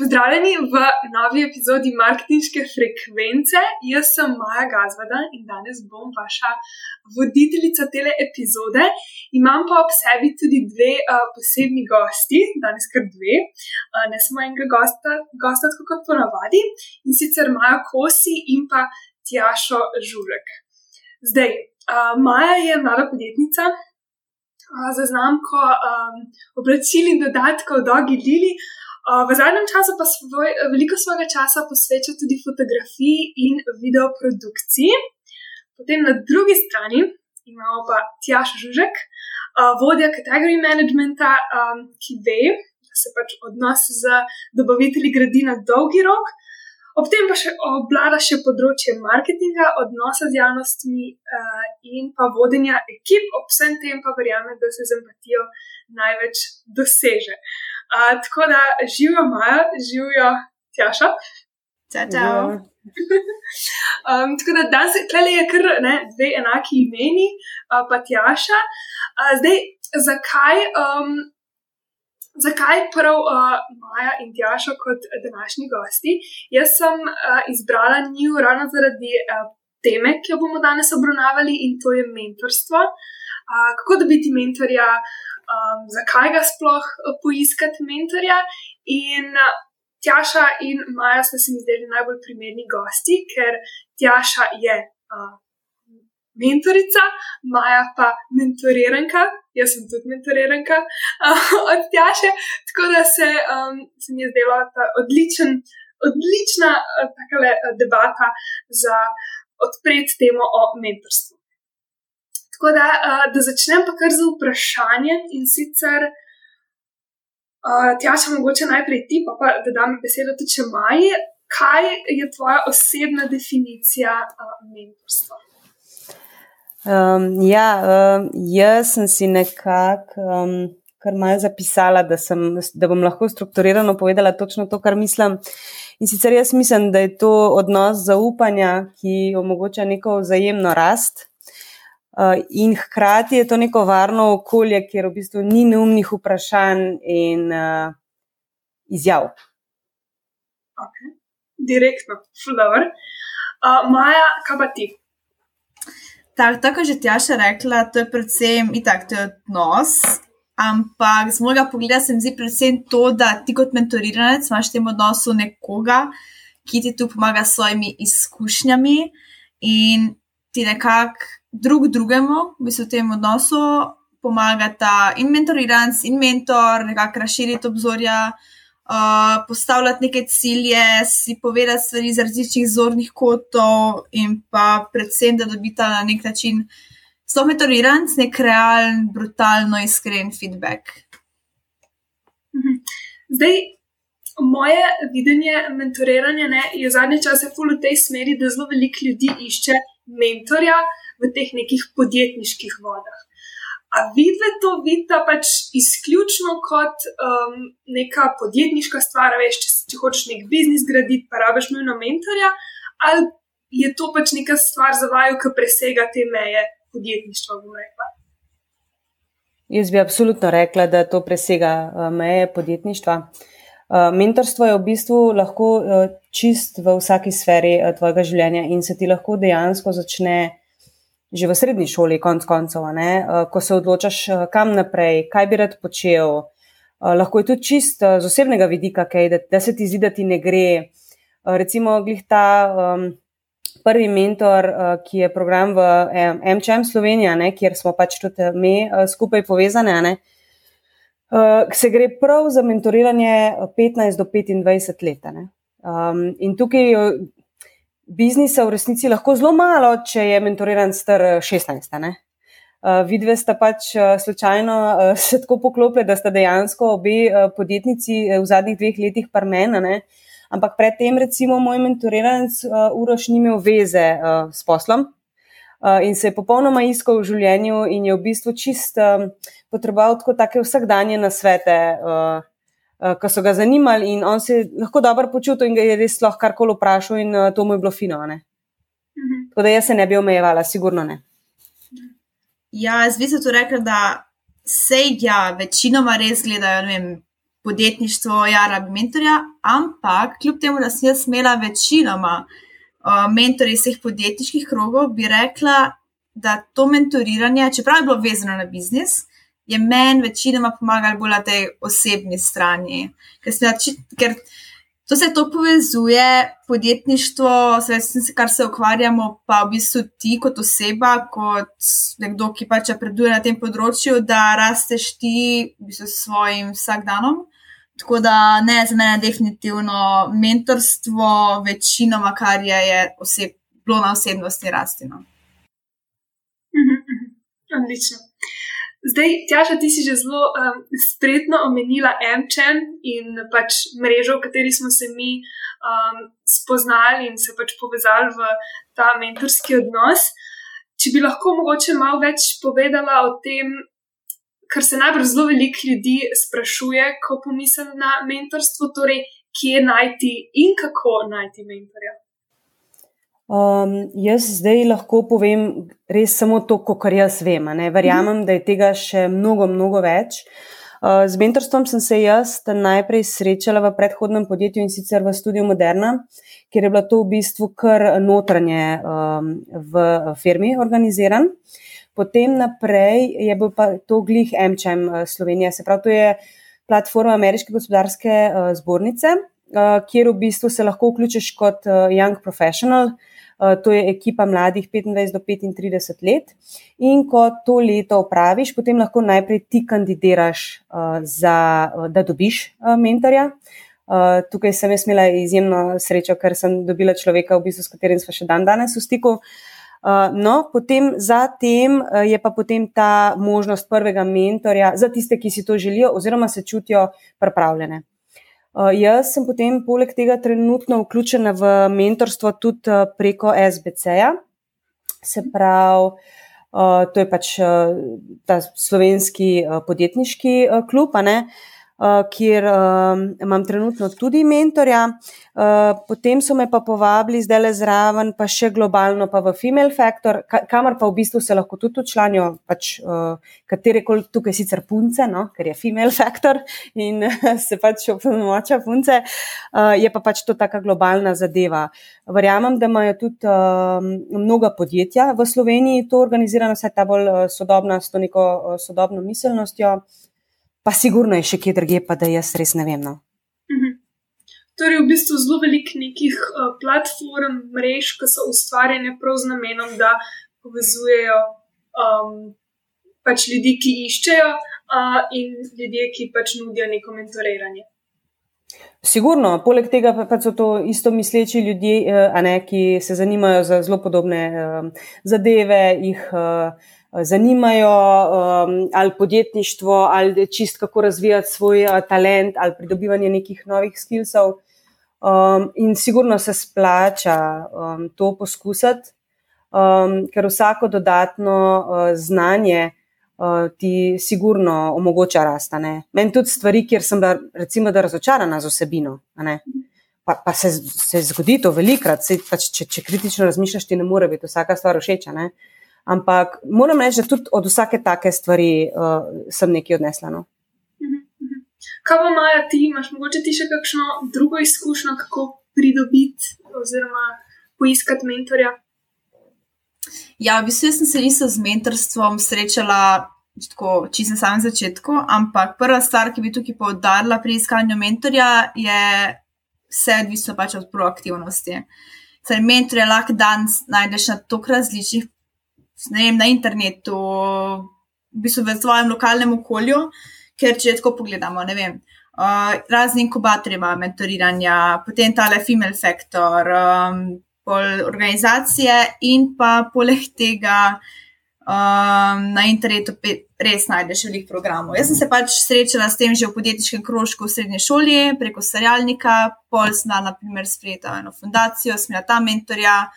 Pozdravljeni v novi epizodi marketinške frekvence. Jaz sem Maja Gazvada in danes bom vaša voditeljica tele epizode. Imam pa ob sebi tudi dve uh, posebni gosti, danes kar dve, uh, ne samo enega gosta, gosta tako kot ponavadi in sicer Maja Kosi in pa Tjašo Žurek. Zdaj, uh, Maja je mlada podjetnica. Za znamko um, oblačil in dodatkov Dogi Lili, v zadnjem času pa svoj, veliko svojega časa posveča tudi fotografiji in videoprodukciji. Potem na drugi strani imamo pa Tjaš Žužek, vodja kategorije managementa, ki ve, da se pač odnos z dobavitelji gradi na dolgi rok. Ob tem pa še obvlada še področje marketinga, odnosa z javnostmi uh, in pa vodenja ekip, ob vsem tem pa verjame, da se z empatijo največ doseže. Uh, tako da živijo Maja, živijo Tjaša. Čau, čau. um, tako da danes je kar ne, dve enaki imeni, uh, pa Tjaša. Uh, zdaj, zakaj, um, zakaj prav uh, Maja in Tjaša kot današnji gosti? Jaz sem uh, izbrala njiju ravno zaradi uh, teme, ki jo bomo danes obravnavali, in to je mentorstvo. Uh, kako dobiti mentorja? Um, zakaj ga sploh uh, poiskati mentorja. In uh, Tjaša in Maja sta se mi zdeli najbolj primerni gosti, ker Tjaša je uh, mentorica, Maja pa mentoriranka, jaz sem tudi mentoriranka uh, od Tjaše, tako da se, um, se mi je zdela ta odličen, odlična uh, takale, debata za odpreti temo o mentorstvu. Tako da, uh, da začnem pa kar z vprašanjem in sicer, uh, tja še mogoče najprej ti, pa, pa da dam besedo tudi če maji. Kaj je tvoja osebna definicija uh, mentorstva? Um, ja, um, jaz sem si nekako um, kar malo zapisala, da, sem, da bom lahko strukturirano povedala točno to, kar mislim. In sicer jaz mislim, da je to odnos zaupanja, ki omogoča neko vzajemno rast. Uh, in hkrati je to neko varno okolje, kjer v bistvu ni neumnih vprašanj in uh, izjav. Okay. Direktno, flower. Uh, Maja, kaj pa ti? Tak, tako že Tjaša rekla, to je predvsem itak, to je odnos. Ampak z mojega pogleda se mi zdi predvsem to, da ti kot mentoriranec imaš v tem odnosu nekoga, ki ti tu pomaga s svojimi izkušnjami in ti nekako drug drugemu, v bistvu v tem odnosu, pomagata in mentoriranc, in mentor, nekako razširiti obzorja, uh, postavljati neke cilje, si povedati stvari iz različnih zornih kotov, in pa predvsem, da dobita na nek način so mentoriranc, nek realen, brutalno iskren feedback. Mhm. Zdaj, moje videnje mentoriranja ne, je zadnje čase v tej smeri, da zelo veliko ljudi išče mentorja, v teh nekih podjetniških vodah. A vidve to vidite pač izključno kot um, neka podjetniška stvar, veš, če, če hočeš nek biznis graditi, pa rabiš nujno mentorja, ali je to pač neka stvar za vaju, ki presega te meje podjetništva, bom rekla. Jaz bi absolutno rekla, da to presega uh, meje podjetništva. Uh, mentorstvo je v bistvu lahko uh, čist v vsaki sferi tvojega življenja in se ti lahko dejansko začne že v srednji šoli, konc koncev, ne, eh, ko se odločaš, eh, kam naprej, kaj bi rad počel. Eh, lahko je tudi čist z osebnega vidika, kaj, da, da se ti zdi, da ti ne gre. Recimo, glih ta um, prvi mentor, ki je program v MČM Slovenija, ne, kjer smo pač tudi mi skupaj povezane, ne, se gre prav za mentoriranje 15 do 25 let. Um, in tukaj biznisa v resnici lahko zelo malo, če je mentoriran star 16. Uh, eh, vidve sta pač uh, slučajno uh, se tako poklopili, da sta dejansko obe uh, podjetnici v zadnjih dveh letih parmena. Ampak predtem, recimo, moj mentoriranc uh, Uroš ni imel veze uh, s poslom uh, in se je popolnoma iskal v življenju in je v bistvu čist uh, potreboval tako take vsakdanje nasvete. Uh, uh, ki so ga zanimali, in on se je lahko dobro počutil in ga je res lahko karkoli vprašal, in uh, to mu je bilo fino. Mhm. Tako da jaz se ne bi omejevala, sigurno ne. Ja, jaz bi se tu rekla, da se ja, večinoma res gledajo vem, podjetništvo, ja, rabi mentorja, ampak kljub temu, da sem jaz imela večinoma uh, mentorje iz vseh podjetniških krogov, bi rekla, da to mentoriranje, čeprav je bilo vezano na biznis, je meni večinoma pomagalo bolj na tej osebni strani. Ker, ker to se to povezuje, podjetništvo, vse, kar se ukvarjamo, pa v bistvu ti kot oseba, kot nekdo, ki pač napreduje na tem področju, da rasteš ti v bistvu s svojim vsakdanom. Tako da ne, za mene je definitivno mentorstvo, večinoma, kar je, je oseb, bilo na osebnosti rastino. Mhm, mhm. Odlično. Zdaj, Tjaša, ti si že zelo um, spretno omenila MČN in pač mrežo, v kateri smo se mi um, spoznali in se pač povezali v ta mentorski odnos. Če bi lahko mogoče malo več povedala o tem, kar se najbrž zelo veliko ljudi sprašuje, ko pomislim na mentorstvo, torej kje najti in kako najti mentorja. Um, jaz zdaj lahko povem res samo to, kar jaz vem. Verjamem, da je tega še mnogo, mnogo več. Uh, z mentorstvom sem se jaz najprej srečala v predhodnem podjetju in sicer v Studiu Moderna, kjer je bilo to v bistvu kar notranje um, v firmi organiziran. Potem naprej je bil pa to glih MČM uh, Slovenija, se pravi, to je platforma Ameriške gospodarske uh, zbornice, uh, kjer v bistvu se lahko vključiš kot uh, young professional. Eh, to je ekipa mladih 25 do 35 let. In ko to leto opraviš, potem lahko najprej ti kandidiraš, uh, za, uh, da dobiš mentorja. Uh, tukaj sem imela izjemno srečo, ker sem dobila človeka, v bistvu, s katerim smo še dan danes v stiku. Uh, no, potem zatem uh, je pa potem ta možnost prvega mentorja za tiste, ki si to želijo, oziroma se čutijo pripravljene. Uh, jaz sem potem poleg tega trenutno vključena v mentorstvo tudi uh, preko SBC-ja. Se pravi, uh, to je pač ta slovenski podjetniški klub, ne, uh, kjer uh, imam trenutno tudi mentorja. Uh, potem so me pa povabili zdaj le zraven, pa še globalno, pa v Female Factor, kamor pa v bistvu se lahko tudi članijo, pač uh, katere koli tukaj sicer punce, no, ker je Female Factor in se pač opolnomoča punce, uh, je pa pač to taka globalna zadeva. Verjamem, da imajo tudi uh, mnoga podjetja v Sloveniji to organizirano, vse ta bolj sodobna, s to neko sodobno miselnostjo pa sigurno je še kje druge, pa da jaz res ne vem. No. Mhm. Torej, v bistvu zelo veliko nekih uh, platform, mrež, ki so ustvarjene prav z namenom, da povezujejo um, pač ljudi, ki iščejo, uh, in ljudje, ki pač nudijo neko mentoriranje. Sigurno, poleg tega pa, pa so to isto misleči ljudje, uh, ne, ki se zanimajo za zelo podobne uh, zadeve, jih uh, zanimajo, um, ali podjetništvo, ali čist kako razvijati svoj uh, talent, ali pridobivanje nekih novih skillsov. Um, in sigurno se splača um, to poskusiti, um, ker vsako dodatno uh, znanje uh, ti sigurno omogoča rastane. Meni tudi stvari, kjer sem bila, recimo, da razočarana z osebino. Pa, pa se, se zgodi to velikrat, pač, če, če kritično razmišljaš, ti ne more biti vsaka stvar všeč. Ampak moram reči, da tudi od vsake take stvari uh, sem nekaj odnesla. No. Mhm, mhm. Kaj pa Maja, ti imaš morda še kakšno drugo izkušnjo, kako pridobiti oziroma poiskati mentorja? Ja, v bistvu sem se nisem z mentorstvom srečala tako čisto na samem začetku, ampak prva stvar, ki bi tukaj poudarila pri iskanju mentorja, je vse odvisno pač od proaktivnosti. Torej, mentorje lahko danes najdeš na toliko različnih vem, na internetu, v bistvu v svojem lokalnem okolju, ker če tako pogledamo, ne vem. Uh, razni inkubatorji imajo mentoriranja, potem tale Female Factor, um, organizacije, in pa poleg tega um, na internetu res najdeš veliko programov. Jaz sem se pač srečala s tem že v podjetniškem krožku v srednji šoli, preko Sarjalnika, pol sem na primer sprejela eno fundacijo, smela ta mentorja,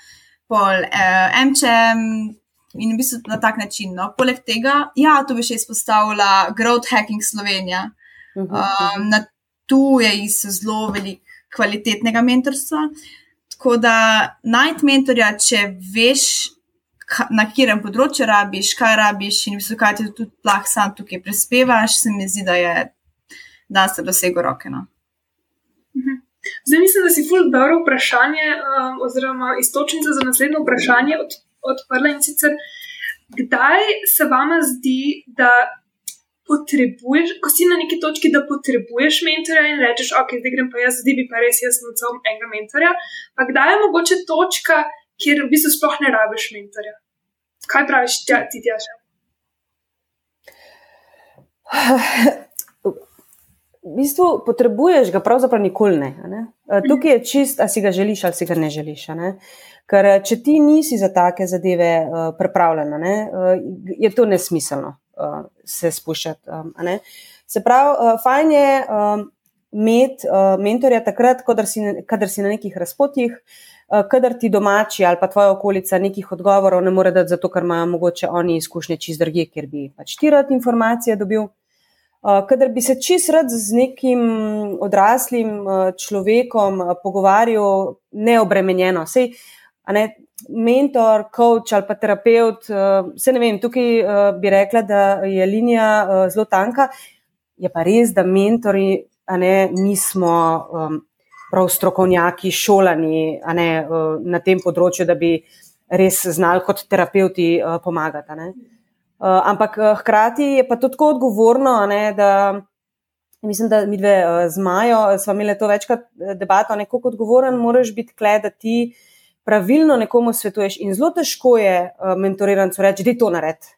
pol eh, MČM, in v bistvu na tak način. No. Poleg tega, ja, tu bi še izpostavila Growth Hacking Slovenija. Mhm, um, na tu je zelo veliko kvalitetnega mentorstva. Tako da najti mentorja, če veš, na katerem področju rabiš, kaj rabiš in kaj ti tudi lahko sam tukaj prispevaš, se mi zdi, da je da se dosego roke. No. Zdaj mislim, da si ful dobro vprašanje, um, oziroma istočnica za naslednje vprašanje od, odprla in sicer, kdaj se vama zdi, da potrebuješ, ko si na neki točki, da potrebuješ mentorja in rečeš, ok, zdaj grem pa jaz, zdaj bi pa res jaz imel enega mentorja, pa kdaj je mogoče točka, kjer v bistvu sploh ne rabiš mentorja? Kaj praviš ti, Tjaša? v bistvu potrebuješ ga pravzaprav nikoli ne. ne? Tukaj je čist, ali si ga želiš ali si ga ne želiš. Ne? Ker eh, če ti nisi za take zadeve uh, pripravljena, ne, uh, je to nesmiselno uh, se spuščati. Um, se pravi, uh, fajn je um, imeti uh, mentorja takrat, kadar si, kadar si na nekih razpotjih, uh, kadar ti domači ali pa tvoja okolica nekih odgovorov ne more dati, zato ker imajo mogoče oni izkušnje čist druge, ker bi pač ti rad informacije dobil. Uh, kadar bi se čist rad z nekim odraslim uh, človekom uh, pogovarjal, neobremenjeno. Sej, ne, mentor, coach ali pa terapeut, uh, se ne vem, tukaj uh, bi rekla, da je linija uh, zelo tanka. Je pa res, da mentori ne, nismo um, prav strokovnjaki, šolani ne, uh, na tem področju, da bi res znali kot terapeuti uh, pomagati. Uh, ampak uh, hkrati je pa to tako odgovorno, ne, da mislim, da mi dve uh, z Majo smo imeli to večkrat debato, kako odgovoren moraš biti, kle, da ti pravilno nekomu svetuješ. In zelo težko je uh, mentorirancu reči, da je to nared.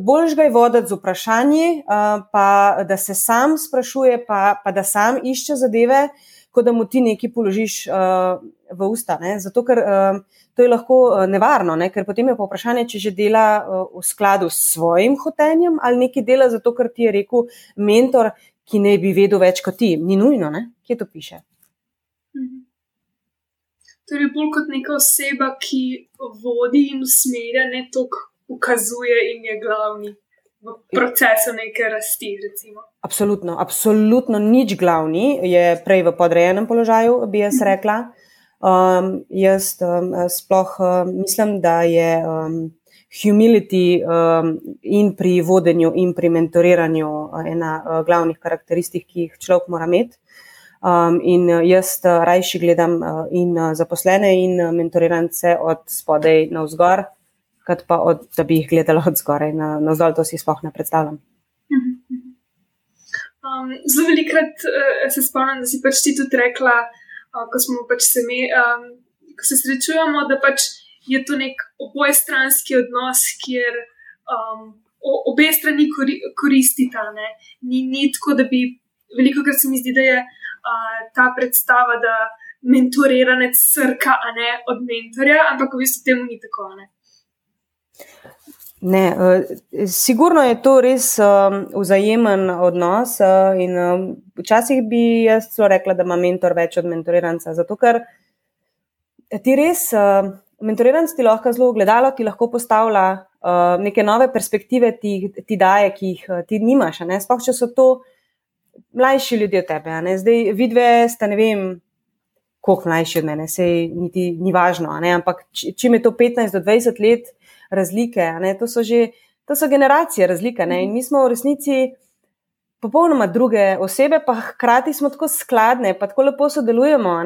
Boljš ga je voditi z vprašanji, uh, pa da se sam sprašuje, pa, pa da sam išče zadeve, kot da mu ti nekaj položiš uh, v usta. Ne? Zato, ker uh, to je lahko nevarno, ne? ker potem je pa vprašanje, če že dela eh, v skladu s svojim hotenjem ali nekaj dela zato, ker ti je rekel mentor, ki ne bi vedel več kot ti. Ni nujno, ne? kje to piše. Torej, bolj kot neka oseba, ki vodi in usmerja, ne toliko ukazuje in je glavni v procesu neke rasti. Recimo. Absolutno, absolutno nič glavni, je prej v podrejenem položaju, bi jaz mhm. rekla. Um, jaz um, sploh um, mislim, da je um, humility um, in pri vodenju, in pri mentoriranju uh, ena uh, glavnih karakteristik, ki jih človek mora imeti. Um, in uh, jaz uh, rajši gledam uh, in uh, zaposlene, in uh, mentorirance od spodaj na vzgor, kot pa od, da bi jih gledala od zgoraj na, na vzdolj. To si sploh ne predstavljam. Um, zelo velikrat uh, se spomnim, da si pač ti tudi rekla, ko smo pač se mi, um, ko se srečujemo, da pač je to nek obojestranski odnos, kjer um, obe strani kori, koristita. Ni, ni tako, da bi veliko krat se mi zdi, da je uh, ta predstava, da mentoriranec srka, a ne od mentorja, ampak v bistvu temu ni tako. Ne? Ne, uh, sigurno je to res um, vzajemen odnos. Uh, in, um, včasih bi jaz celo rekla, da ima mentor več od mentoriranca. Zato, ker ti res, uh, mentoriranc ti lahko zelo gledalo, ti lahko postavlja uh, neke nove perspektive, ti, ti daje, ki jih uh, ti nimaš. Sploh če so to mlajši ljudje od tebe. Zdaj, vidve sta ne vem. Koliko mlajši od mene, sej niti ni važno, ampak čim je to 15 do 20 let, razlike. To so, že, to so generacije razlike. Ne? In mi smo v resnici popolnoma druge osebe, pa hkrati smo tako skladne, pa tako lepo sodelujemo.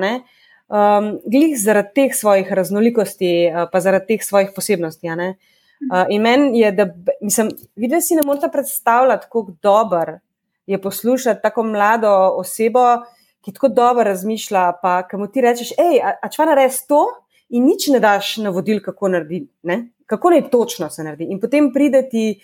Um, glih zaradi teh svojih raznolikosti, uh, pa zaradi teh svojih posebnosti. Uh, in meni je, da mislim, videti si ne morete predstavljati, kako dober je poslušati tako mlado osebo, ki tako dobro razmišlja. Pa, ki mu ti rečeš, hej, a, a pa narediš to, in nič ne daš navodil, kako narediti kako naj točno se naredi. In potem pride ti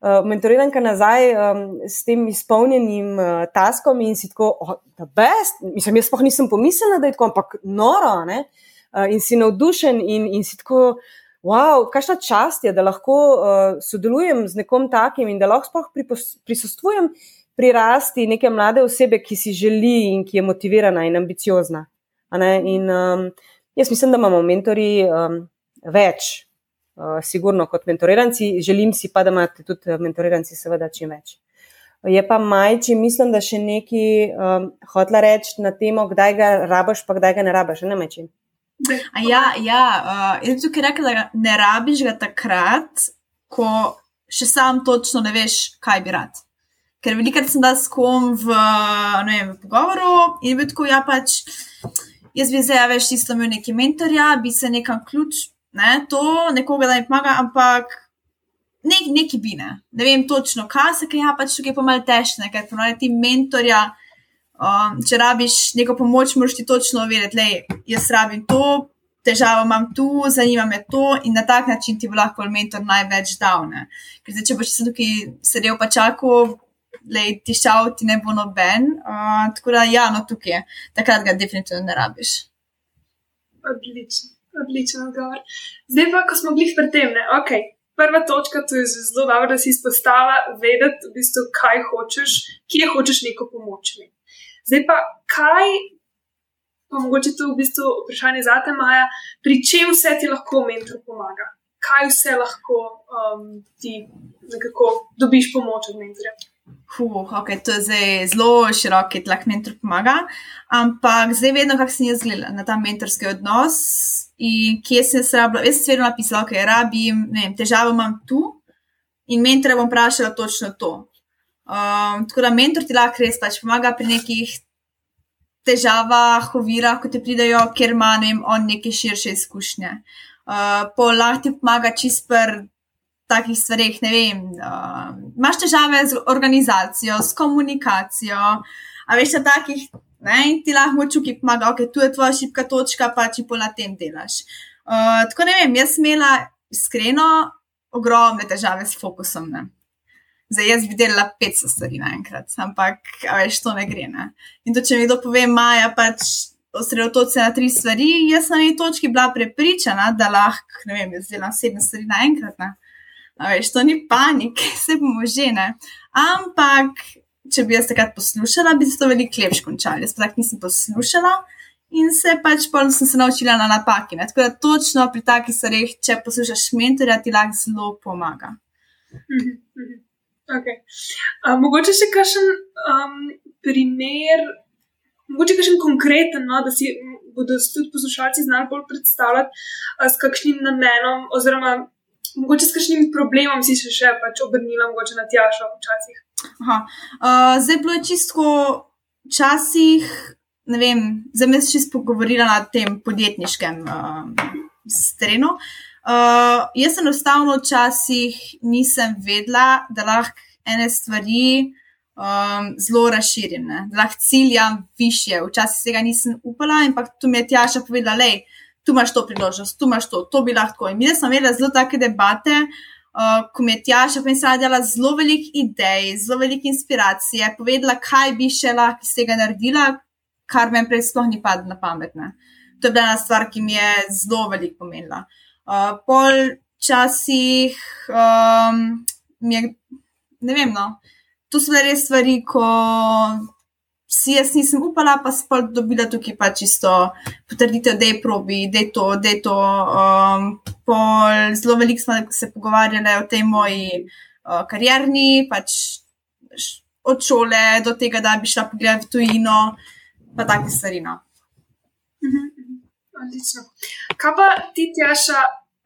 uh, mentoriranka nazaj um, s tem izpolnjenim uh, taskom in si tako, oh, da best, mislim, jaz pa nisem pomislila, da je tako, ampak noro, uh, in si navdušen in, in si tako. Wow, kakšna čast je, da lahko uh, sodelujem z nekom takim in da lahko sploh prisostvujem pri rasti neke mlade osebe, ki si želi in ki je motivirana in ambiciozna. In, um, jaz mislim, da imamo mentori um, več, uh, sigurno kot mentoriranci, želim si pa, da imate tudi mentoriranci, seveda, čim več. Je pa majči, mislim, da še nekaj um, hotla reči na temo, kdaj ga rabiš, pa kdaj ga ne rabiš, ne mečem. Ja, ja uh, jaz bi tukaj rekla, da ne rabiš ga takrat, ko še sam točno ne veš, kaj bi rad. Ker velikrat sem dal s kom v, vem, v pogovoru in bi tako, ja, pač jaz bi zdaj več isto imel neki mentorja, bi se nekam ključ, ne, to nekoga da mi pomaga, ampak nek, neki bi ne. Ne vem točno, kaj se kaj, ja, pač tukaj pa malo težko, ker ponovadi ti mentorja. Um, če rabiš neko pomoč, moraš ti točno vedeti, da jaz rabim to, težavo imam tu, zanima me to in na tak način ti bo lahko mentor največ dal. Ne? Ker zdaj, če boš tukaj sedel pa čakal, da ti šal, ti ne bo noben. Uh, tako da, ja, no tukaj je, takrat ga definitivno ne rabiš. Odličen, odličen odgovor. Zdaj pa, ko smo bili pri tem, ne, ok. Prva točka, to je zelo dobro, da si izpostavila, vedeti, v bistvu, kaj hočeš, kje hočeš neko pomoč. Ne. Zdaj pa, kaj, pa mogoče to v bistvu vprašanje za te, Maja, pri čem vse ti lahko mentor pomaga? Kaj vse lahko um, ti nekako dobiš pomoč od mentorja? Huh, okay, to je zdaj zelo širok, da lahko mentor pomaga. Ampak zdaj vedno, kako sem jaz gledala na ta mentorski odnos in kje sem se rabila. Jaz sem vedno napisala, okay, rabim, ne vem, težavo imam tu in mentora bom vprašala točno to. Um, tako da mentor ti lahko res pač pomaga pri nekih težavah, ovirah, ko ti pridejo, ker ima ne vem, on neke širše izkušnje. Uh, po lahko ti pomaga čist pri takih stvareh, ne vem. Uh, imaš težave z organizacijo, s komunikacijo, a veš, da takih. Ne, in ti lahko čuki pomaga, ok, tu je tvoja šipka točka, pa če po na tem delaš. Uh, tako ne vem, jaz imela iskreno ogromne težave s fokusom. Ne. Zdaj, jaz bi delala 500 stvari naenkrat, ampak veš, to ne gre. Ne? In to, če mi kdo pove, Maja, pač osredotoči se na tri stvari, jaz na neki točki bila prepričana, da lahko, ne vem, jaz delam 7 stvari naenkrat. Ne? Veš, to ni panik, se bomo že ne. Ampak, če bi jaz takrat poslušala, bi se to veliko lepše končalo. Jaz pa tako nisem poslušala. In se pač pol sem se naučila na napaki. Ne? Tako da točno pri takih stvareh, če poslušaš mentorja, ti lahko zelo pomaga. Mhm, mhm. Okay. Uh, mogoče še kakšen um, primer, mogoče kakšen konkreten, no, da si bodo tudi poslušalci znali bolj predstavljati, uh, s kakšnim namenom, oziroma mogoče s kakšnim problemom si se še pač obrnila, mogoče na tjašo včasih. Uh, zdaj bilo je čisto včasih, ne vem, zdaj me si čisto pogovorila na tem podjetniškem uh, strenu. Uh, jaz enostavno včasih nisem vedela, da lahko ene stvari um, zelo razširim, da lahko ciljam više. Včasih tega nisem upala, ampak tu mi je Tjaša povedala, da tu imaš to priložnost, tu imaš to, to bi lahko. In mi smo imeli zelo take debate, uh, ko mi je Tjaša povedala zelo veliko idej, zelo veliko inspiracije, povedala, kaj bi še lahko iz tega naredila, kar me prej sploh ni padlo na pamet. Ne. To je bila ena stvar, ki mi je zelo veliko pomenila. Uh, pol časih um, mi je, ne vem, no, to so res stvari, ko si jaz nisem upala, pa sploh dobila tukaj pa čisto potrditev, da je probi, da je to, da je to. Um, pol zelo veliko smo se pogovarjali o tej moji uh, karjerni, pač od šole do tega, da bi šla pogledati v tujino, pa take stvari. No. Mhm, mhm. Odlično. Kaj pa ti, Tjaša,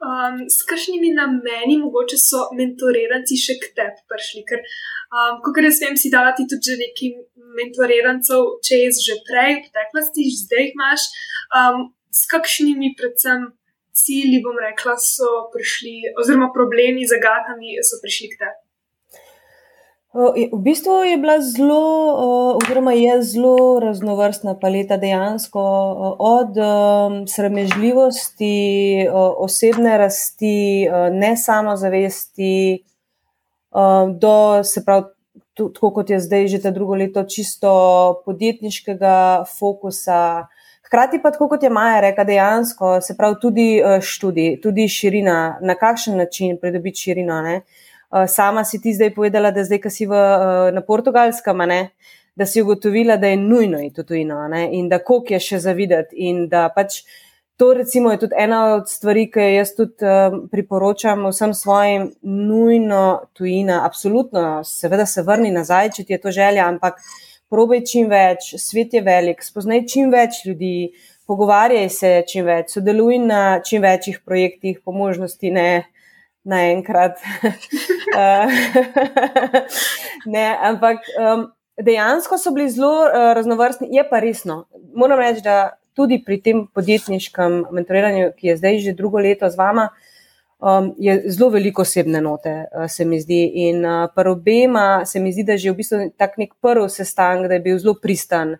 um, s kakšnimi nameni, mogoče so mentoriranci še k tebi prišli? Ker, um, kot jaz vem, si dala ti tudi nekaj mentorirancev, če jaz že prej, v preteklosti, zdaj jih imaš. Um, s kakšnimi, predvsem, cilji, bom rekla, so prišli, oziroma problemi, zagatami so prišli k tebi? V bistvu je bila zelo, oziroma je zelo raznovrstna paleta dejansko, od sramežljivosti, osebne rasti, ne samozavesti, do se pravi, tako kot je zdaj že ta drugo leto, čisto podjetniškega fokusa. Hkrati pa, kot je Maja rekla, dejansko se pravi tudi študij, tudi širina, na kakšen način pridobiti širino. Ne? Eh, sama si ti zdaj povedala, da zdaj, ki si v, eh, na portugalskem, ne, da si ugotovila, da je nujno iti v tujino ne, in da koliko je še zavideti. In da pač to, recimo, je tudi ena od stvari, ki jaz tudi um, priporočam vsem svojim, nujno tujina. Absolutno, seveda se vrni nazaj, če ti je to želja, ampak probej čim več, svet je velik, spoznaj čim več ljudi. Pogovarjaj se čim več, sodeluj na čim večjih projektih, po možnosti ne naenkrat. ne, ampak um, dejansko so bili zelo uh, raznovrstni, je pa resno. Moram reči, da tudi pri tem podjetniškem mentoriranju, ki je zdaj že drugo leto z vama, um, je zelo veliko osebne note, uh, se mi zdi. In uh, pri obema se mi zdi, da je že v bistvu tak nek prvi sestanek, da je bil zelo pristan.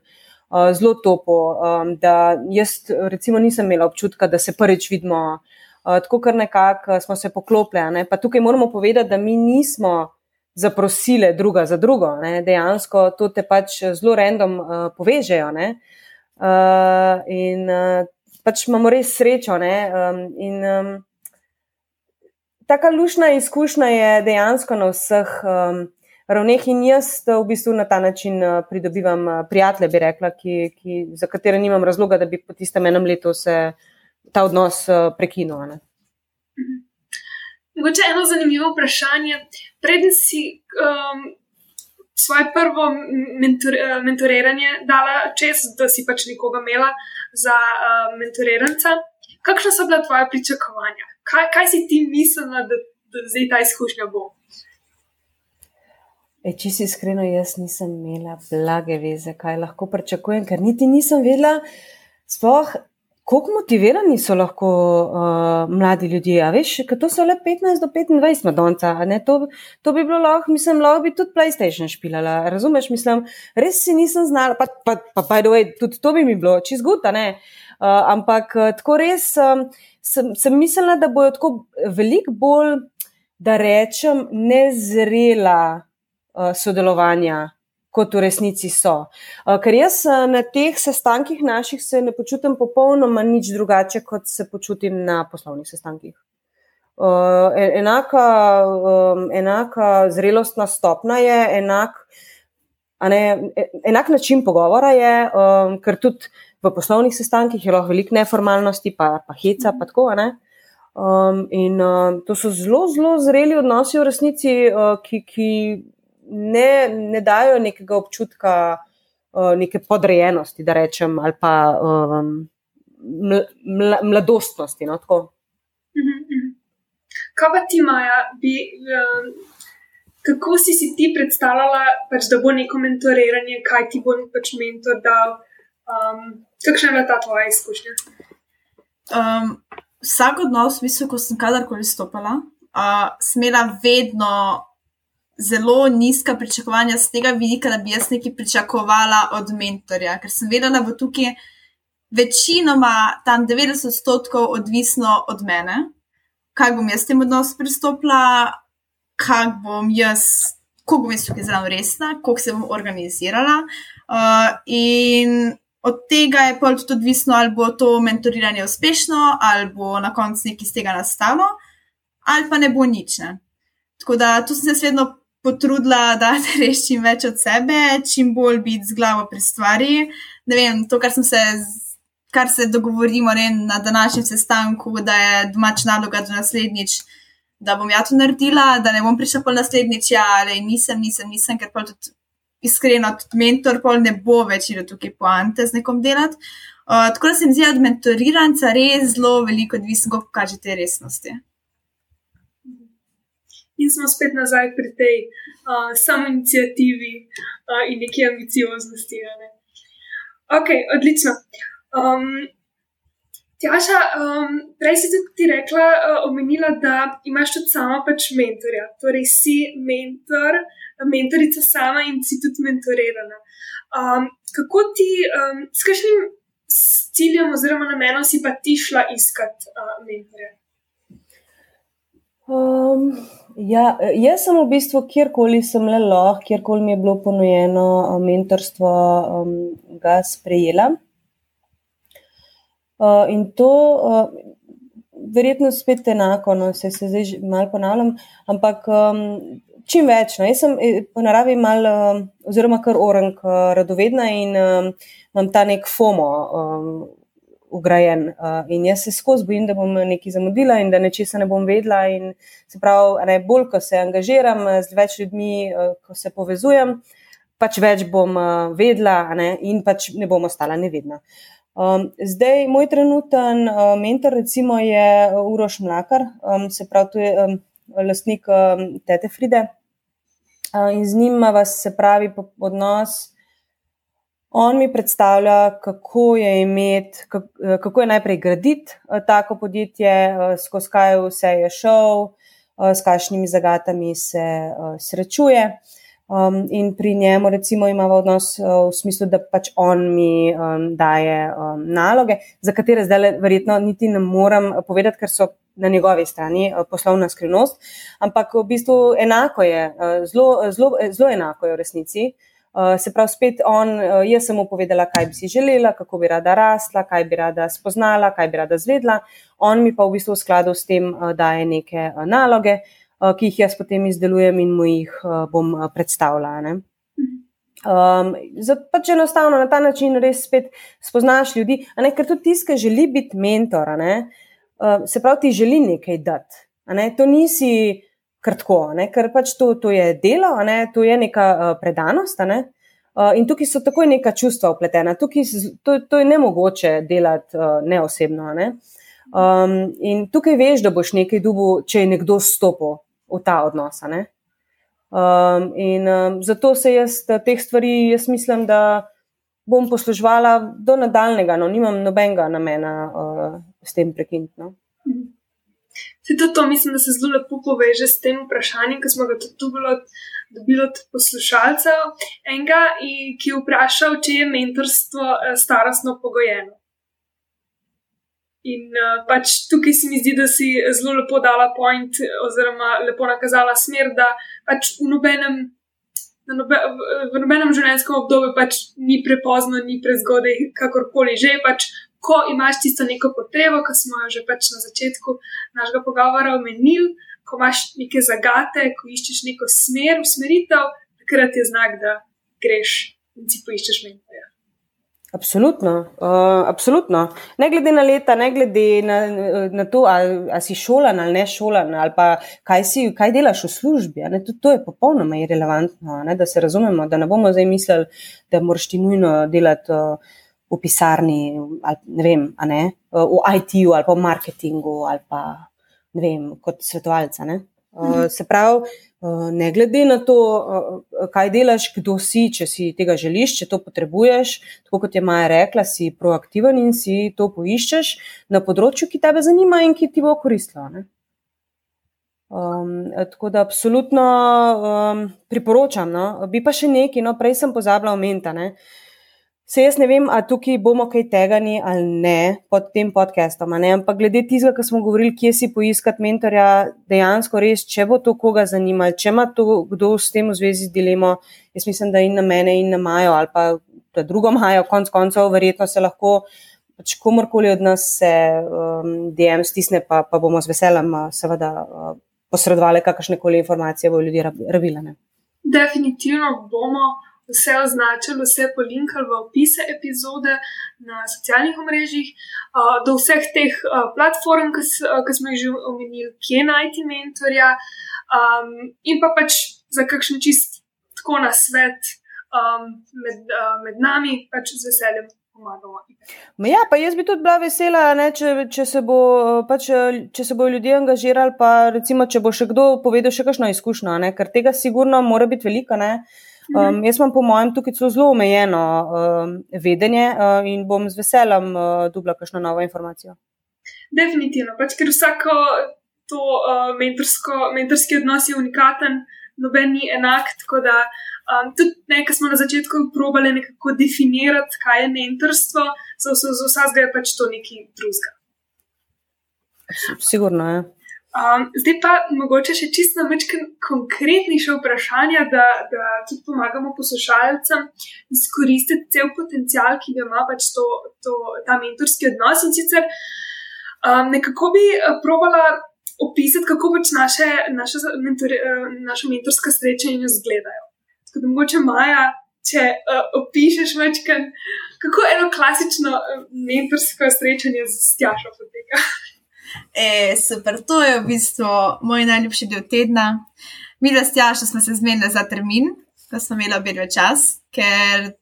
Uh, zelo topo, um, da jaz, recimo, nisem imela občutka, da se prvič vidimo, uh, tako kar nekako smo se poklopili. Ne? Pa tukaj moramo povedati, da mi nismo zaprosile druga za drugo. Ne? Dejansko to te pač zelo random uh, povežejo. Uh, in uh, pač imamo res srečo. Um, in, um, taka lušna izkušnja je dejansko na vseh um, ravneh, in jaz v bistvu na ta način uh, pridobivam uh, prijatelje, bi rekla, ki, ki, za katere nimam razloga, da bi po tistem enem letu se ta odnos prekinil. Mhm. Mogoče eno zanimivo vprašanje. Preden si um, svoje prvo mentor, uh, mentoriranje dala čez, da si pač nekoga imela za uh, mentoriranca, kakšna so bila tvoja pričakovanja? Kaj, kaj si ti mislila, da, da zdaj ta izkušnja bo? E, če si iskreno, jaz nisem imela blage veze, kaj lahko pričakujem, ker niti nisem vedela, sploh Kako motivirani so lahko uh, mladi ljudje? A veš, to so le 15 do 25 madonca. To, to bi bilo lahko, mislim, lahko bi tudi PlayStation špilala. Razumeš, mislim, res si nisem znala, pa, pa, pa, by the way, tudi to bi mi bilo, čez guta, ne. Uh, ampak tako res um, sem, sem mislila, da bojo tako veliko bolj, da rečem, nezrela uh, sodelovanja kot v resnici so. Uh, ker jaz uh, na teh sestankih naših se ne počutim popolnoma nič drugače, kot se počutim na poslovnih sestankih. Uh, enaka, enaka zrelostna stopna je, enak, ne, enak način pogovora je, ker tudi v poslovnih sestankih je lahko veliko neformalnosti, pa, pa heca, pa tako. Um, in uh, to so zelo, zelo zreli odnosi v resnici, uh, ki, ki ne, ne dajo nekega občutka uh, neke podrejenosti, da rečem, ali pa um, mla, mladostnosti. No, mhm, mhm. Kaj pa ti, Maja, bi, um, kako si si ti predstavljala, pač, da bo neko mentoriranje, kaj ti bo pač mentor dal? Um, kakšna je bila ta tvoja izkušnja? Um, vsak odnos, mislim, ko sem kadarkoli stopila, uh, smela vedno zelo nizka pričakovanja z tega vidika, da bi jaz nekaj pričakovala od mentorja, ker sem vedela, da bo tukaj večinoma tam 90 odstotkov odvisno od mene, kaj bom jaz s tem odnosom pristopila, kaj bom jaz, kako bom jaz tukaj zelo resna, kako se bom organizirala. Uh, in od tega je pa tudi odvisno, ali bo to mentoriranje uspešno, ali bo na koncu nekaj iz tega nastalo, ali pa ne bo nič. Ne. Tako da tu sem se vedno potrudila, da rešim več od sebe, čim bolj biti z glavo pri stvari. Ne vem, to, kar, se, kar se dogovorimo ne, na današnjem sestanku, da je domač naloga za naslednjič, da bom ja to naredila, da ne bom prišla pol naslednjič, ja, ali nisem, nisem, nisem, ker pa tudi iskreno, tudi mentor pol ne bo več ilo tukaj poante z nekom delati. Uh, tako da se mi zdi od mentoriranca res zelo veliko odvisno, kako kažete resnosti in smo spet nazaj pri tej uh, samoinicijativi uh, in neki ambicioznosti. Ne? Ok, odlično. Um, Tjaša, um, prej si tudi rekla, uh, omenila, da imaš tudi sama pač mentorja, torej si mentor, mentorica sama in si tudi mentorirana. Um, kako ti, um, s kakšnim ciljem oziroma namenom si pa ti šla iskat uh, mentorja? Um, Ja, jaz sem v bistvu, kjerkoli sem le lahko, kjerkoli mi je bilo ponujeno mentorstvo, um, ga sprejela. Uh, in to, uh, verjetno, spet enako, no, se, se zdaj malo ponavljam, ampak um, čim več. No, jaz sem eh, po naravi mal, uh, oziroma kar orang, uh, radovedna in um, imam ta nek FOMO. Um, ugrajen. Uh, in jaz se skozi bojim, da bom nekaj zamudila in da nečesa ne bom vedela. In se pravi, ne, bolj ko se angažiram z več ljudmi, uh, ko se povezujem, pač več bom uh, vedela ne, in pač ne bom ostala nevedna. Um, zdaj, moj trenuten uh, mentor, recimo, je Uroš Mlakar, um, se pravi, to je um, lastnik um, Tete Fride. Uh, in z njim ima se pravi odnos. On mi predstavlja, kako je imeti, kako je najprej graditi tako podjetje, skozi kaj vse je šel, s kakšnimi zagatami se srečuje. Um, in pri njemu, recimo, imamo odnos uh, v smislu, da pač on mi um, daje um, naloge, za katere zdaj verjetno niti ne morem povedati, ker so na njegovi strani uh, poslovna skrivnost. Ampak v bistvu enako je, uh, zelo, zelo, zelo enako je v resnici. Uh, se pravi, spet on, uh, jaz sem mu povedala, kaj bi si želela, kako bi rada rasla, kaj bi rada spoznala, kaj bi rada zvedla. On mi pa v bistvu v skladu s tem uh, daje neke naloge. Eh, ki jih jaz potem izdelujem in mu jih eh, bom eh, predstavljala. Um, zato pač enostavno na ta način res spet spoznaš ljudi, ne, ker tudi tisti, ki želi biti mentor, ne, uh, se pravi, ti želi nekaj dati. Ne, to nisi kratko, ne, ker pač to, to je delo, ne, to je neka uh, predanost. Ne, uh, in tukaj so takoj neka čustva upletena, tukaj to, to je nemogoče delati uh, neosebno. Ne. Um, in tukaj veš, da boš nekaj dubu, če je nekdo stopil v ta odnos. Um, in um, zato se jaz teh stvari, jaz mislim, da bom poslužvala do nadaljnega, no, nimam nobenega namena uh, s tem prekiniti. No. Tudi to mislim, da se zelo lepo poveže s tem vprašanjem, ki smo ga tudi dobili, dobili od poslušalcev, enega, ki je vprašal, če je mentorstvo eh, starostno pogojeno. In uh, pač tukaj se mi zdi, da si zelo lepo dala point, oziroma lepo nakazala smer, da pač v nobenem, nobe, v nobenem življenjskem obdobju pač ni prepozno, ni prezgodaj, kakorkoli že. Pač, ko imaš tisto neko potrebo, ki smo jo že pač na začetku našega pogovora omenili, ko imaš neke zagate, ko iščeš neko smer, usmeritev, takrat je znak, da greš in si poiščeš mentorja. Absolutno, uh, absolutno. Ne glede na leta, ne glede na, na to, ali, ali si šolan ali ne šolan, ali pa kaj, si, kaj delaš v službi. To, to je popolnoma irrelevantno, ne, da se razumemo, da ne bomo zdaj mislili, da moraš ti nujno delati uh, v pisarni, ali, ne vem, ne, v IT-ju ali pa v marketingu ali pa vem, kot svetovalca. Uh, se pravi, Eh, ne glede na to, eh, kaj delaš, kdo si, če si tega želiš, če to potrebuješ, tako kot je Maja rekla, si proaktiven in si to poiščeš na področju, ki te zanima in ki ti bo koristilo. Um, tako da absolutno um, priporočam. No. Bi pa še nekaj, no, prej sem pozabila omeniti. Se jaz ne vem, ali tukaj bomo kaj tegani ali ne pod tem podcastom. Ampak glede tistega, kar smo govorili, kje si poiskati mentorja, dejansko res, če bo to koga zanimalo, če ima to kdo s tem v zvezi z dilemo, jaz mislim, da in na mene, in na Majo, ali pa da drugo Majo, konc koncev, verjetno se lahko pač komorkoli od nas se um, DM stisne, pa, pa bomo z veseljem, seveda, uh, posredovali kakršne koli informacije, bo ljudi rabile. Definitivno bomo vse označili, vse polinkali v opise epizode na socialnih omrežjih, do vseh teh platform, ki smo jih že omenili, kje najti mentorja, in pa pač za kakšen čist tako na svet med, med nami, pač z veseljem. Ja, pa jaz bi tudi bila vesela, ne, če, če, se bo, pač, če se bodo ljudje angažirali, pa recimo, če bo še kdo povedal še kakšno izkušnjo, ne, ker tega sigurno mora biti veliko. Ne. Um, jaz imam, po mojem, tukaj zelo omejeno um, vedenje uh, in bom z veseljem uh, dobila kakšno novo informacijo. Definitivno, pač, ker vsako to uh, mentorsko, mentorski odnos je unikaten, noben ni enak. Tako da um, tudi nekaj smo na začetku probali nekako definirati, kaj je mentorstvo, za vsakega je pač to nekaj drugega. Sigurno je. Um, zdaj pa mogoče še čisto nekaj konkretnejše vprašanja, da, da tudi pomagamo poslušalcem izkoristiti cel potencial, ki ga ima pač to, to, ta mentorski odnos. In sicer um, nekako bi eh, probala opisati, kako pač naše, naše, mentor, eh, naše mentorska srečanja izgledajo. Tako da mogoče Maja, če uh, opišeš večkrat, kako eno klasično mentorsko srečanje z Tjašo poteka. E, super, to je v bistvu moj najljubši del tedna. Mi, da ste jaši, smo se zmenili za termin, ko smo imeli obe čas, ker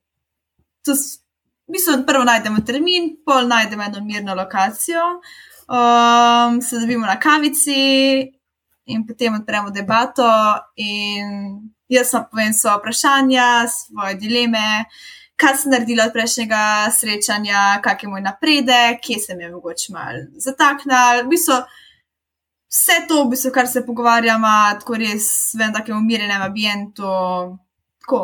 tu v bistvu prvo najdemo termin, pol najdemo eno mirno lokacijo, um, se dobimo na kavici in potem odpremo debato. Jaz pa povem svoje vprašanja, svoje dileme, kaj sem naredila od prejšnjega srečanja, kak je moj napredek, kje se mi je mogoče malo zataknil. V bistvu, vse to, v bistvu, kar se pogovarjamo, tako res v enem takem umirjenem ambientu, tako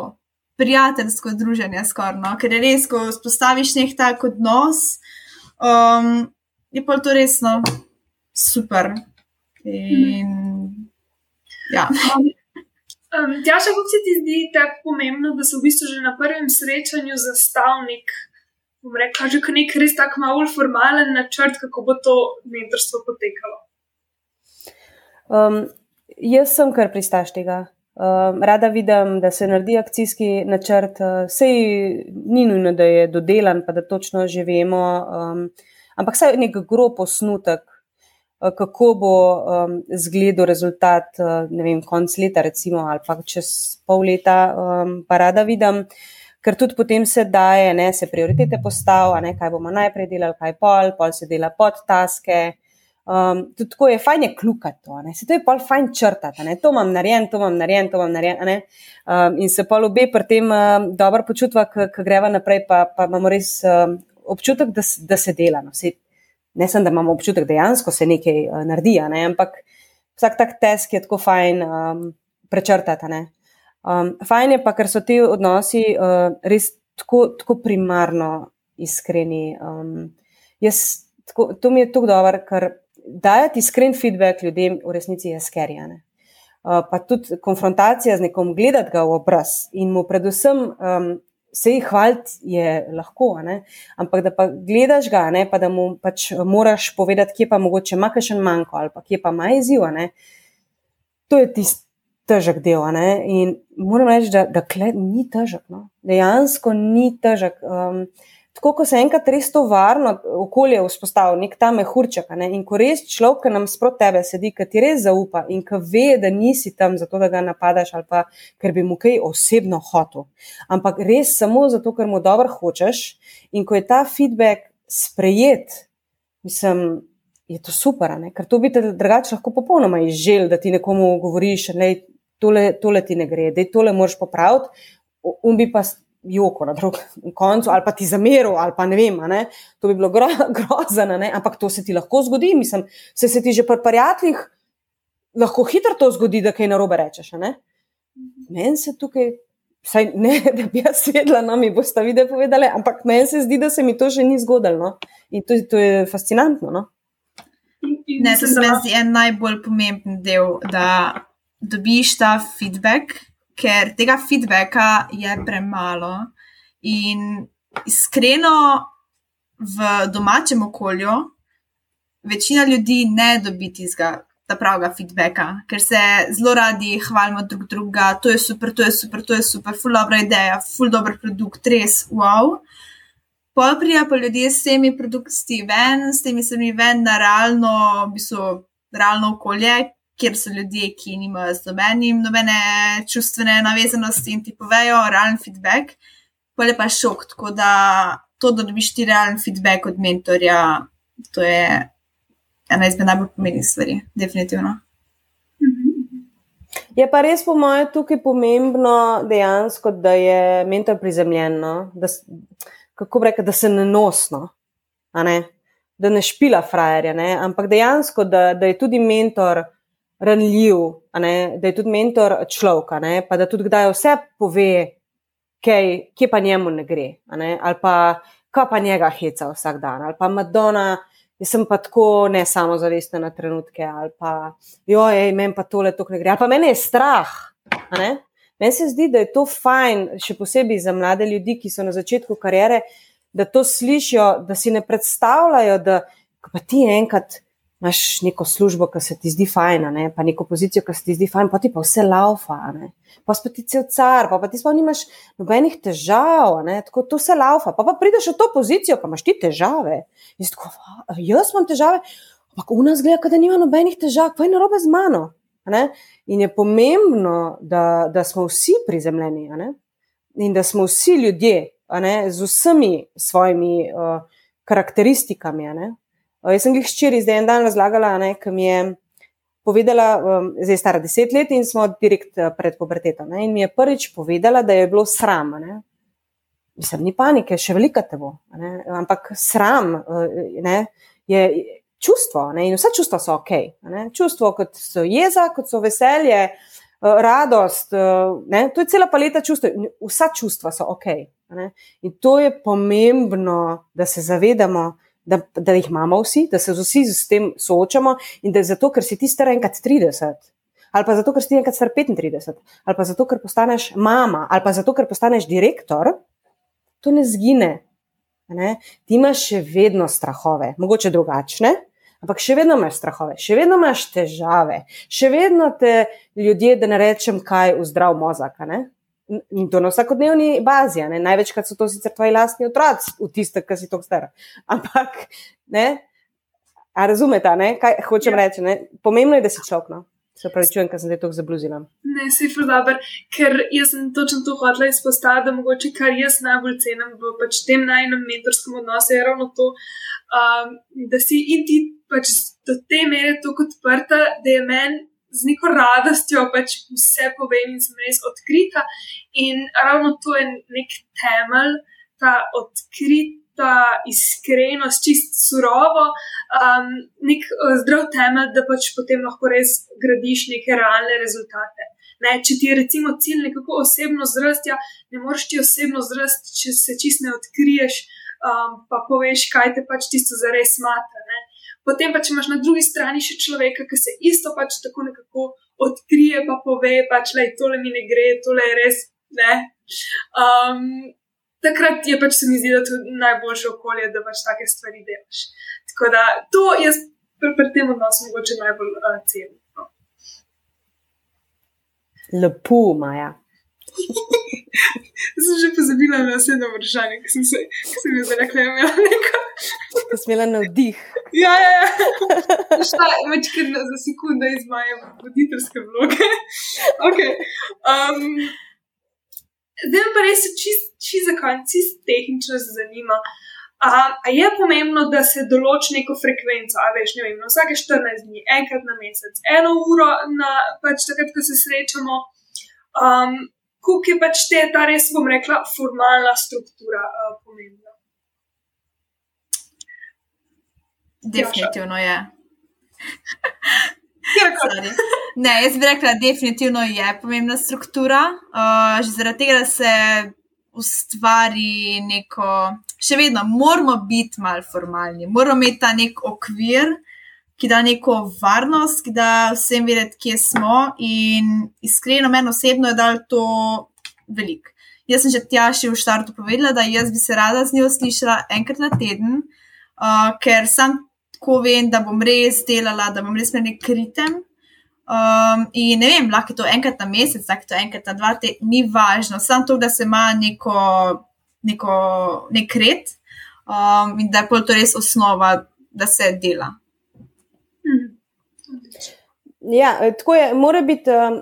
prijateljsko druženje, skoraj. No? Ker je res, ko spostaviš nek tak odnos, um, je pa to resno super. In, ja. Um, Tjaša, kako se ti zdi tako pomembno, da so v bistvu že na prvem srečanju zastavnik, bom rekla, že nek res tako malo formalen načrt, kako bo to mentorstvo potekalo? Um, jaz sem kar pristaš tega. Um, rada vidim, da se naredi akcijski načrt, sej ni nujno, da je dodelan, pa da točno že vemo, um, ampak saj nek grob osnutek, kako bo um, zgledal rezultat, uh, ne vem, konc leta, recimo, ali pa čez pol leta, um, pa rada vidim, ker tudi potem se daje, ne, se prioritete postavlja, kaj bomo najprej delali, kaj pol, pol se dela pod taske. Um, tudi tako je fajn je klukati to, se to je pa fajn črtati, ne? to imam narejen, to imam narejen, to imam narejen. Um, in se pa obe pri tem um, dobro počutva, ko greva naprej, pa, pa imamo res um, občutek, da, da se dela. No? Se, ne samo, da imamo občutek, da dejansko se nekaj uh, naredi, ne? ampak vsak tak test je tako fajn um, prečrtati. Um, fajn je pa, ker so ti odnosi uh, res tako, tako primarno iskreni. Um, jaz, tako, to mi je tako dobro, ker dajati iskren feedback ljudem v resnici je skerijane. Uh, pa tudi konfrontacija z nekom, gledati ga v obraz in mu predvsem um, se jih hvaliti je lahko, ne? ampak da pa gledaš ga, ne? pa da mu pač moraš povedati, kje pa mogoče ima še manjko ali pa kje pa ima izziv. To je tisti težek del. In moram reči, da, da ni težek. No? Dejansko ni težek. Um, tako, ko se enkrat res to varno okolje vzpostavi, nek ta mehurček, ne? in ko res človek, ki nam sprot tebe sedi, ki ti res zaupa in ki ve, da nisi tam zato, da ga napadaš ali pa ker bi mu kaj osebno hotel, ampak res samo zato, ker mu dobro hočeš in ko je ta feedback sprejet, mislim. Je to super, ne? ker to bi te drugače lahko popolnoma izžel, da ti nekomu govoriš, da tole, tole ti ne gre, da tole moraš popraviti, on bi pa joko na drugem koncu, ali pa ti zameril, ali pa ne vem, ne? to bi bilo gro, grozno, ampak to se ti lahko zgodi. Mislim, se, se ti že pri prijateljih lahko hitro to zgodi, da kaj narobe rečeš. Meni se tukaj, saj ne, da bi jaz vedela, no mi boste vide povedali, ampak meni se zdi, da se mi to še ni zgodilo. No? In to, to je fascinantno. No? Ne, to se mi zdi en najbolj pomemben del, da dobiš ta feedback ker tega feedbacka je premalo. In iskreno, v domačem okolju večina ljudi ne dobi tistega pravega feedbacka, ker se zelo radi hvalimo drug drugega, to je super, to je super, to je super, full dobra ideja, full dober produkt, res wow. Pol prija pa ljudje s temi produkti ven, s temi se mi ven na realno, v bistvu, realno okolje, kjer so ljudje, ki nimajo z nobenim, nobene čustvene navezanosti in ti povejo realen feedback, pa je pa šok. Tako da to, da dobiš ti realen feedback od mentorja, to je ena izmed najbolj pomembnih stvari, definitivno. Je pa res, po mojem, tukaj pomembno dejansko, da je mentor prizemljen, no? da, kako reka, da se ne nosno, ne? da ne špila frajerja, ne? ampak dejansko, da, da je tudi mentor ranljiv, da je tudi mentor človek, pa da tudi kdaj vse pove, kaj, kje pa njemu ne gre, ne? ali pa kaj pa njega heca vsak dan, ali pa Madonna. Jaz sem pa tako ne samo zavestna na trenutke, ali pa, joj, meni pa tole to ne gre, ali pa meni je strah. Meni se zdi, da je to fajn, še posebej za mlade ljudi, ki so na začetku kariere, da to slišijo, da si ne predstavljajo, da pa ti enkrat imaš neko službo, ki se ti zdi fajna, ne? pa neko pozicijo, ki se ti zdi fajna, pa ti pa vse laufa, ne? pa si ti cel car, pa, pa ti sploh nimaš nobenih težav, ne? tako to se laufa, pa, pa prideš v to pozicijo, pa imaš ti težave. Tako, jaz imam težave, ampak v nas gleda, da nima nobenih težav, kaj je narobe z mano. Ne? In je pomembno, da, da smo vsi prizemljeni in da smo vsi ljudje z vsemi svojimi uh, karakteristikami. Uh, jaz sem jih ščiri zdaj en dan razlagala, ki mi je povedala, um, zdaj je stara deset let in smo direkt uh, pred puberteto. Ne? In mi je prvič povedala, da je bilo sram. Ne? Mislim, ni panike, še velika te bo. Ampak sram uh, ne, je čustvo ne? in vse čustva so ok. Ne? Čustvo, kot so jeza, kot so veselje, uh, radost, uh, ne? to je cela paleta čustev. Vsa čustva so ok. Ne? In to je pomembno, da se zavedamo, da, da jih imamo vsi, da se vsi s tem soočamo in da je zato, ker si ti star enkrat 30. Ali pa zato, ker si ti enkrat star 35, ali pa zato, ker postaneš mama, ali pa zato, ker postaneš direktor, to ne zgine. Ne? Ti imaš še vedno strahove, mogoče drugačne, ampak še vedno imaš strahove, še vedno imaš težave, še vedno te ljudje, da ne rečem, kaj v zdrav mozak. In to na vsakodnevni bazi. Ne? Največkrat so to sicer tvoji lastni otroci, v tiste, ki si to star. Ampak, ne? A razumete, kaj hočem ja. reči? Ne? Pomembno je, da si človek. No? Se pravi, čujem, ker sem te to zabluzila. Ne, si fuldaber, ker jaz sem točno to hotela izpostaviti, da mogoče kar jaz najbolj cenim v pač tem najnem mentorskem odnosu je ravno to, um, da si in ti pač do te mere tako odprta, da je meni z neko radostjo pač vse povem in sem res odkrita. In ravno to je nek temelj, ta odkrita iskrenost, čist surovo, um, nek uh, zdrav temelj, da pač potem lahko res gradiš neke realne rezultate. Ne, če ti je recimo cilj nekako osebno zrasti, ja, ne moreš ti osebno zrasti, če se čist ne odkriješ, um, pa poveš, kaj te pač tisto zares mata. Potem pa če imaš na drugi strani še človeka, ki se isto pač tako nekako odkrije, pa pove, pač le tole mi ne gre, tole je res ne. Um, takrat je pač se mi zdi, da je to najboljše okolje, da pač take stvari delaš. Tako da to jaz pri, pri tem odnosu mogoče najbolj uh, cenim. No. Lepo, Maja. Sem že pozabila na vse na vprašanje, ki sem se jih zdaj rekla, da je nekaj. Ko sem imela navdih. Ja, ja, ja. Šta, več kot za sekunde iz moje voditeljske vloge. Okay. Um, zdaj pa res čist, čist za konec, čist tehnično se zanima. A, a je pomembno, da se določi neko frekvenco, a veš, ne vem, na vsake 14 dni, enkrat na mesec, eno uro, na, pač takrat, ko se srečamo. Um, Kuk je pač te, ta res, bom rekla, formalna struktura uh, pomembna? Definitivno je. ne, jaz bi rekla, definitivno je pomembna struktura. Uh, že zaradi tega, da se ustvari neko, še vedno moramo biti malo formalni, moramo imeti ta nek okvir, ki da neko varnost, ki da vsem vedeti, kje smo. In iskreno, meni osebno je dal to veliko. Jaz sem že tjaši v štartu povedala, da jaz bi se rada z njo slišala enkrat na teden, uh, ker sem tako vem, da bom res delala, da bom res na nek ritem. Um, in ne vem, lahko je to enkrat na mesec, lahko je to enkrat na dva, te, ni važno, samo to, da se ima neko, neko, nek red um, in da je to res osnova, da se dela. Ja, tako je, mora biti um,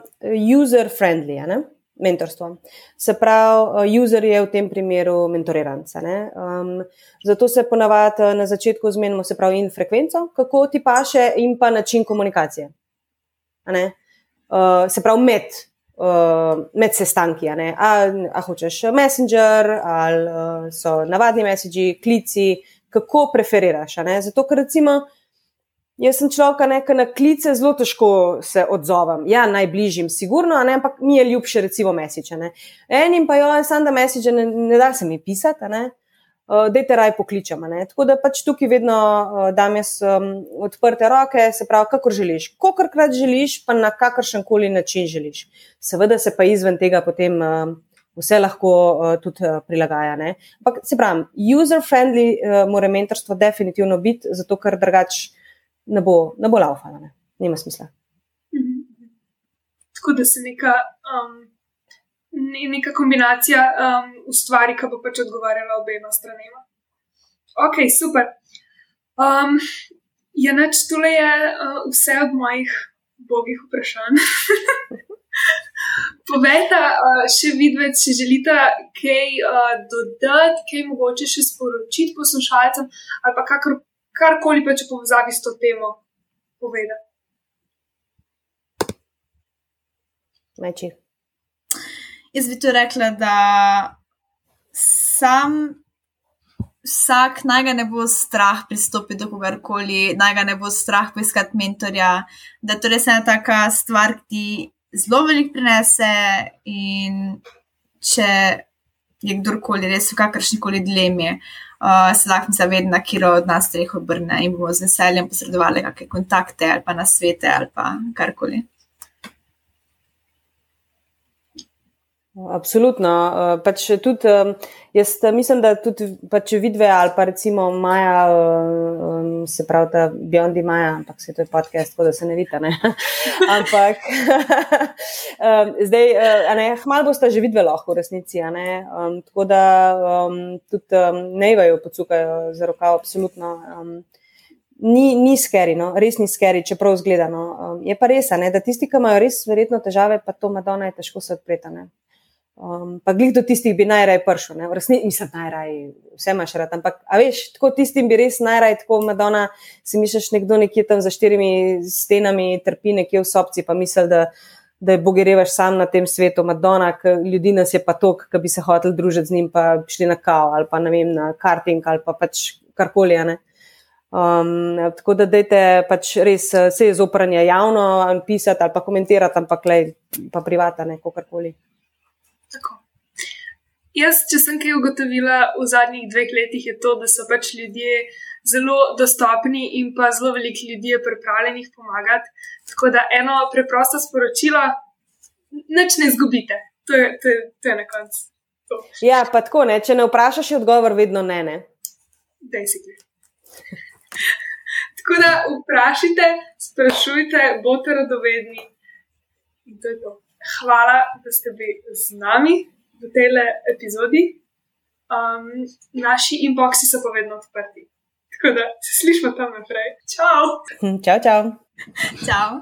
user-friendly mentorstvo. Se pravi, uh, user je v tem primeru mentoriranca. Um, zato se ponavadi uh, na začetku zmenimo, se pravi, in frekvenco, kako ti paše, in pa način komunikacije. Uh, se pravi, med, uh, med sestanki. A, a hočeš Messenger, ali uh, so navadni messagi, klici, kako preferiraš. Zato, ker recimo. Jaz sem človek, ki na klice zelo težko se odzovem. Ja, najbližjim, sigurno, ne, ampak mi je ljubše, recimo, mesiče. Enim pa jo, samo da mesiče ne, ne da se mi pisati, uh, da te raj pokličem. Tako da pač tukaj vedno uh, dam jaz um, odprte roke, se pravi, kakor želiš. Kolikrat želiš, pa na kakršen koli način želiš. Seveda se pa izven tega potem. Uh, Vse lahko uh, tudi uh, prilagaja. Ampak, se pravi, user-friendly uh, mora mentorstvo definitivno biti, zato ker drugače ne bo, ne bo laufala, ne. nima smisla. Mhm. Tako da se neka, um, neka kombinacija um, ustvari, ki bo pač odgovarjala obema stranema. Ok, super. Um, ja, neč tole je uh, vse od mojih bogih vprašanj. Povejte, uh, še videti, če želite kaj uh, dodati, kaj mogoče še sporočiti poslušalcem, ali pa kakor karkoli pač v povezavi s to temo povedati. Meči. Jaz bi to rekla, da sam vsak naj ga ne bo strah pristopiti do kogarkoli, naj ga ne bo strah poiskati mentorja, da to res ena taka stvar, ki zelo veliko prinese in če je kdorkoli res v kakršni koli dilemi, uh, se lahko zavedna, kiro od nas treh obrne in bomo z veseljem posredovali kakšne kontakte ali pa na svete ali pa karkoli. Absolutno. Eh, pač tudi, jaz mislim, da tudi pač vidve ali pa recimo Maja, se pravi, da Biondi Maja, ampak se to je podcast, tako da se ne vidi. Ne? Ampak zdaj, ne, hmal boste že vidve lahko v resnici. Um, tako da um, tudi um, ne vajo pocukajo za rokav, absolutno. Um, Ni, ni skeri, no? res ni skeri, čeprav zgledano. Um, je pa res, ne? da tisti, ki imajo res verjetno težave, pa to Madonna je težko se odpreti. Um, pa glih do tistih bi najraje prišel, v resnici nisem najraje, vse imaš rad. Ampak, a veš, tako tistim bi res najraje, tako Madonna, si misliš, nekdo nekje tam za štirimi stenami trpi nekje v sobci, pa misli, da, da je bogerevaš sam na tem svetu, Madonna, ljudi nas je pa tok, ki bi se hotel družiti z njim, pa šli na kao ali pa ne vem, na karting ali pa pač karkoli. Um, tako da dajte pač res se je zopranje javno pisati ali pa komentirati, ampak le pa privata, ne kakorkoli. Tako. Jaz, če sem kaj ugotovila v zadnjih dveh letih, je to, da so pač ljudje zelo dostopni in pa zelo veliko ljudi je pripravljenih pomagati. Tako da eno preprosto sporočilo, nič ne izgubite. To je, to je, to je na koncu. Ja, pa tako ne. Če ne vprašaš, je odgovor vedno ne. ne. tako da vprašajte, sprašujte, bote radovedni. In to je to hvala, da ste bili z nami v tej epizodi. Um, naši inboxi so pa vedno odprti. Tako da se slišmo tam naprej. Čau! Čau, čau! čau.